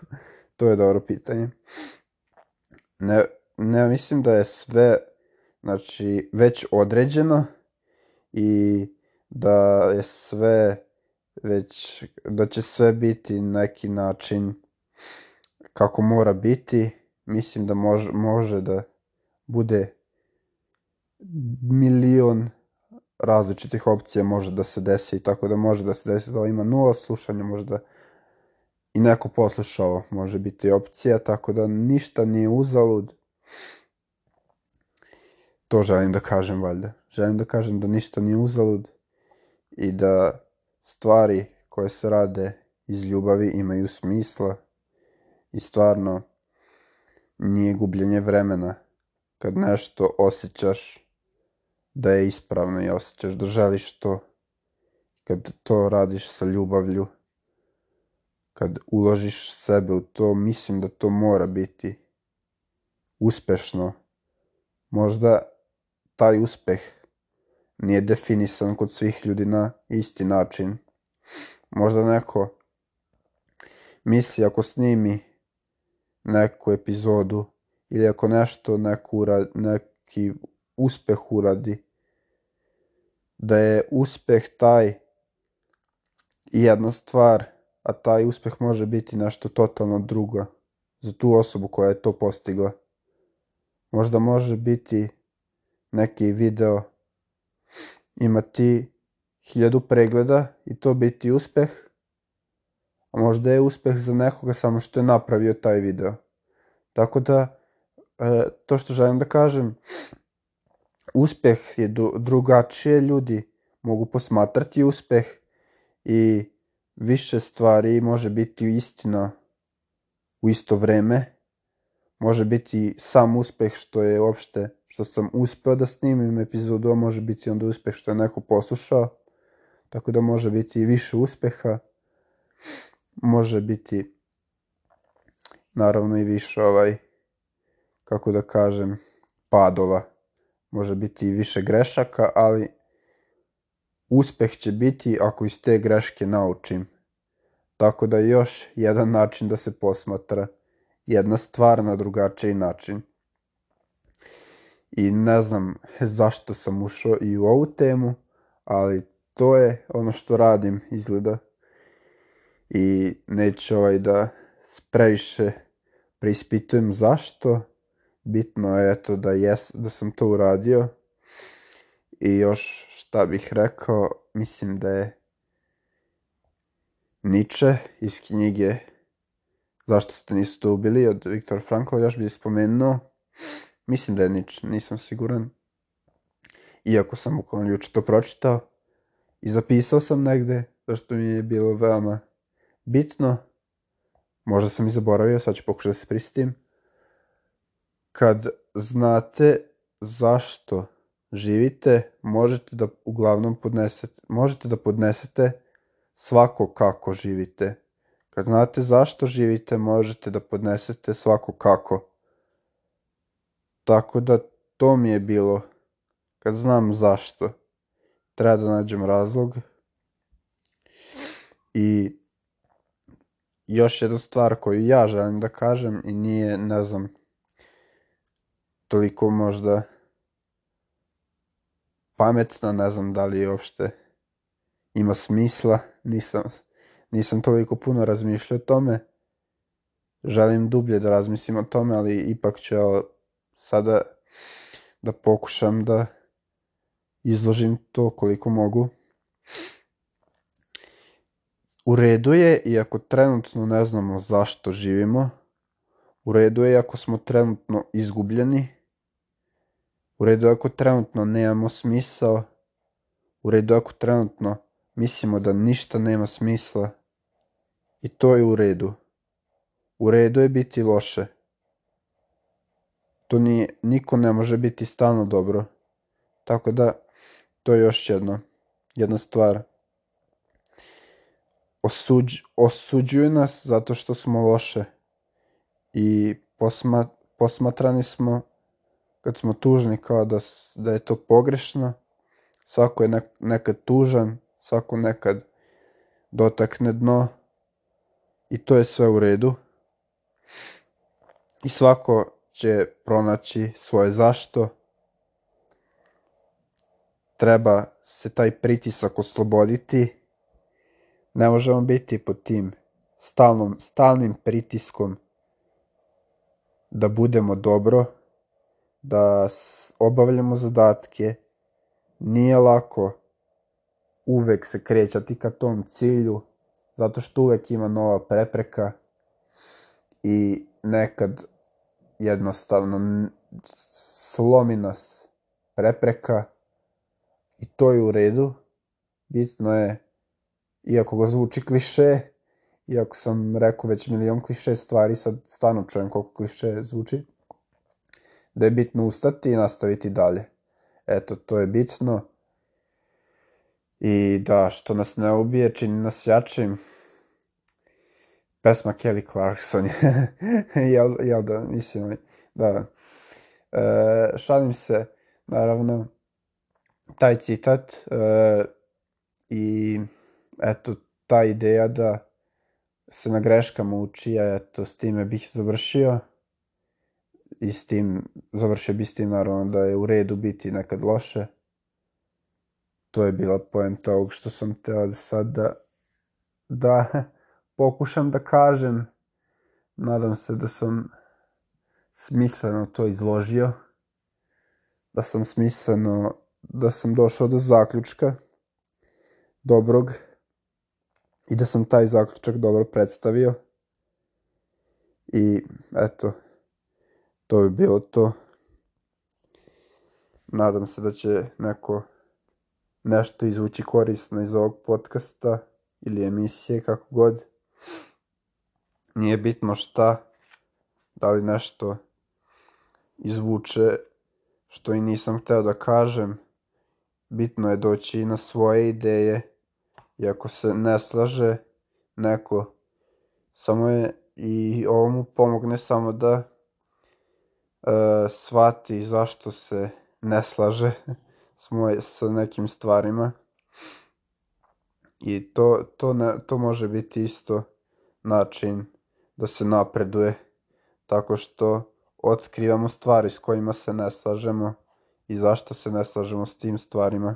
to je dobro pitanje. Ne, ne mislim da je sve znači, već određeno i da je sve već, da će sve biti neki način kako mora biti, mislim da može, može da bude milion različitih opcija može da se desi, tako da može da se desi da ima nula slušanja, može da i neko poslušao, može biti opcija, tako da ništa nije uzalud. To želim da kažem, valjda. Želim da kažem da ništa nije uzalud i da stvari koje se rade iz ljubavi imaju smisla i stvarno nije gubljenje vremena kad nešto osjećaš da je ispravno i osjećaš da želiš to kad to radiš sa ljubavlju kad uložiš sebe u to mislim da to mora biti uspešno možda taj uspeh nije definisan kod svih ljudi na isti način možda neko misli ako snimi neku epizodu ili ako nešto neku uradi, neki uspeh uradi, da je uspeh taj jedna stvar, a taj uspeh može biti nešto totalno drugo za tu osobu koja je to postigla. Možda može biti neki video imati hiljadu pregleda i to biti uspeh, a možda je uspeh za nekoga samo što je napravio taj video. Tako da, e, to što želim da kažem, uspeh je drugačije, ljudi mogu posmatrati uspeh i više stvari može biti istina u isto vreme. Može biti sam uspeh što je uopšte, što sam uspeo da snimim epizodu, a može biti onda uspeh što je neko poslušao. Tako da može biti i više uspeha. Može biti naravno i više ovaj, kako da kažem, padova. Može biti i više grešaka, ali uspeh će biti ako iz te greške naučim. Tako da još jedan način da se posmatra. Jedna stvar na drugačiji način. I ne znam zašto sam ušao i u ovu temu, ali to je ono što radim izgleda. I neću ovaj da previše preispitujem zašto. Bitno je eto da, jes, da sam to uradio. I još šta bih rekao, mislim da je Nietzsche iz knjige Zašto ste niste ubili od Viktor Frankla, još bih spomenuo. Mislim da je Nietzsche, nisam siguran. Iako sam bukvalno juče to pročitao. I zapisao sam negde, zašto mi je bilo veoma bitno. Možda sam i zaboravio, sad ću pokušati da se prisjetim. Kad znate zašto živite, možete da uglavnom podnesete, možete da podnesete svako kako živite. Kad znate zašto živite, možete da podnesete svako kako. Tako da to mi je bilo, kad znam zašto, treba da nađem razlog. I još jedna stvar koju ja želim da kažem i nije, ne znam, toliko možda pametna, ne znam da li uopšte ima smisla, nisam, nisam toliko puno razmišljao o tome. Želim dublje da razmislim o tome, ali ipak ću sada da pokušam da izložim to koliko mogu. U redu je, iako trenutno ne znamo zašto živimo, u redu je ako smo trenutno izgubljeni, u redu je ako trenutno nemamo smisao, u redu je ako trenutno mislimo da ništa nema smisla i to je u redu. U redu je biti loše. To ni, niko ne može biti stalno dobro. Tako da, to je još jedno, jedna stvar. Osuđ, osuđuju nas zato što smo loše i posma, posmatrani smo kad smo tužni kao da, da je to pogrešno. Svako je nekad tužan, svako nekad dotakne dno i to je sve u redu. I svako će pronaći svoje zašto. treba se taj pritisak osloboditi. Ne možemo biti pod tim stalnom, stalnim pritiskom da budemo dobro, da obavljamo zadatke. Nije lako uvek se krećati ka tom cilju, zato što uvek ima nova prepreka i nekad jednostavno slomi nas prepreka i to je u redu. Bitno je, iako ga zvuči kliše, iako sam rekao već milion kliše stvari, sad stvarno čujem koliko kliše zvuči, da je bitno ustati i nastaviti dalje. Eto, to je bitno. I da, što nas ne ubije, čini nas jačim. Pesma Kelly Clarkson je, jel, jel da, mislim, da. E, šalim se, naravno, taj citat e, i eto, ta ideja da se na greškama uči, a eto, s time bih završio i s tim, završio bi s tim naravno da je u redu biti nekad loše. To je bila poenta ovog što sam teo sad da, da pokušam da kažem. Nadam se da sam smisleno to izložio. Da sam smisleno, da sam došao do zaključka dobrog i da sam taj zaključak dobro predstavio. I eto, to bi bilo to. Nadam se da će neko nešto izvući korisno iz ovog podcasta ili emisije, kako god. Nije bitno šta, da li nešto izvuče što i nisam hteo da kažem. Bitno je doći na svoje ideje i ako se ne slaže neko, samo je i ovo mu pomogne samo da uh, shvati zašto se ne slaže s moje, sa nekim stvarima. I to, to, ne, to može biti isto način da se napreduje, tako što otkrivamo stvari s kojima se ne slažemo i zašto se ne slažemo s tim stvarima.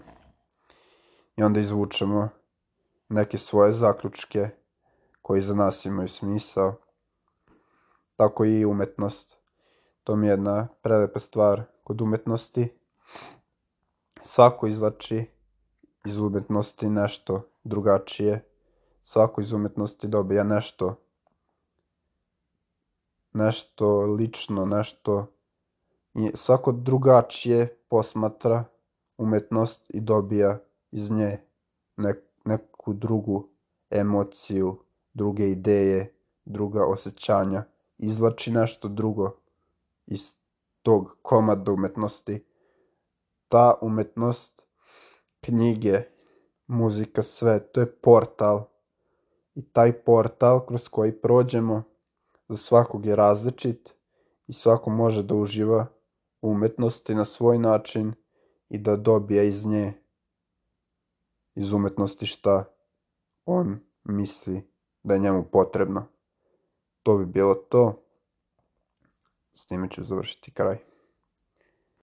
I onda izvučemo neke svoje zaključke koji za nas imaju smisao. Tako i umetnost. To mi je jedna prelepa stvar kod umetnosti. Svako izlači iz umetnosti nešto drugačije. Svako iz umetnosti dobija nešto nešto lično, nešto svako drugačije posmatra umetnost i dobija iz nje nek, neku drugu emociju, druge ideje, druga osjećanja, izvlači nešto drugo iz tog komada umetnosti. Ta umetnost, knjige, muzika, sve, to je portal. I taj portal kroz koji prođemo za svakog je različit i svako može da uživa u umetnosti na svoj način i da dobije iz nje, iz umetnosti šta on misli da je njemu potrebno. To bi bilo to. S time ću završiti kraj.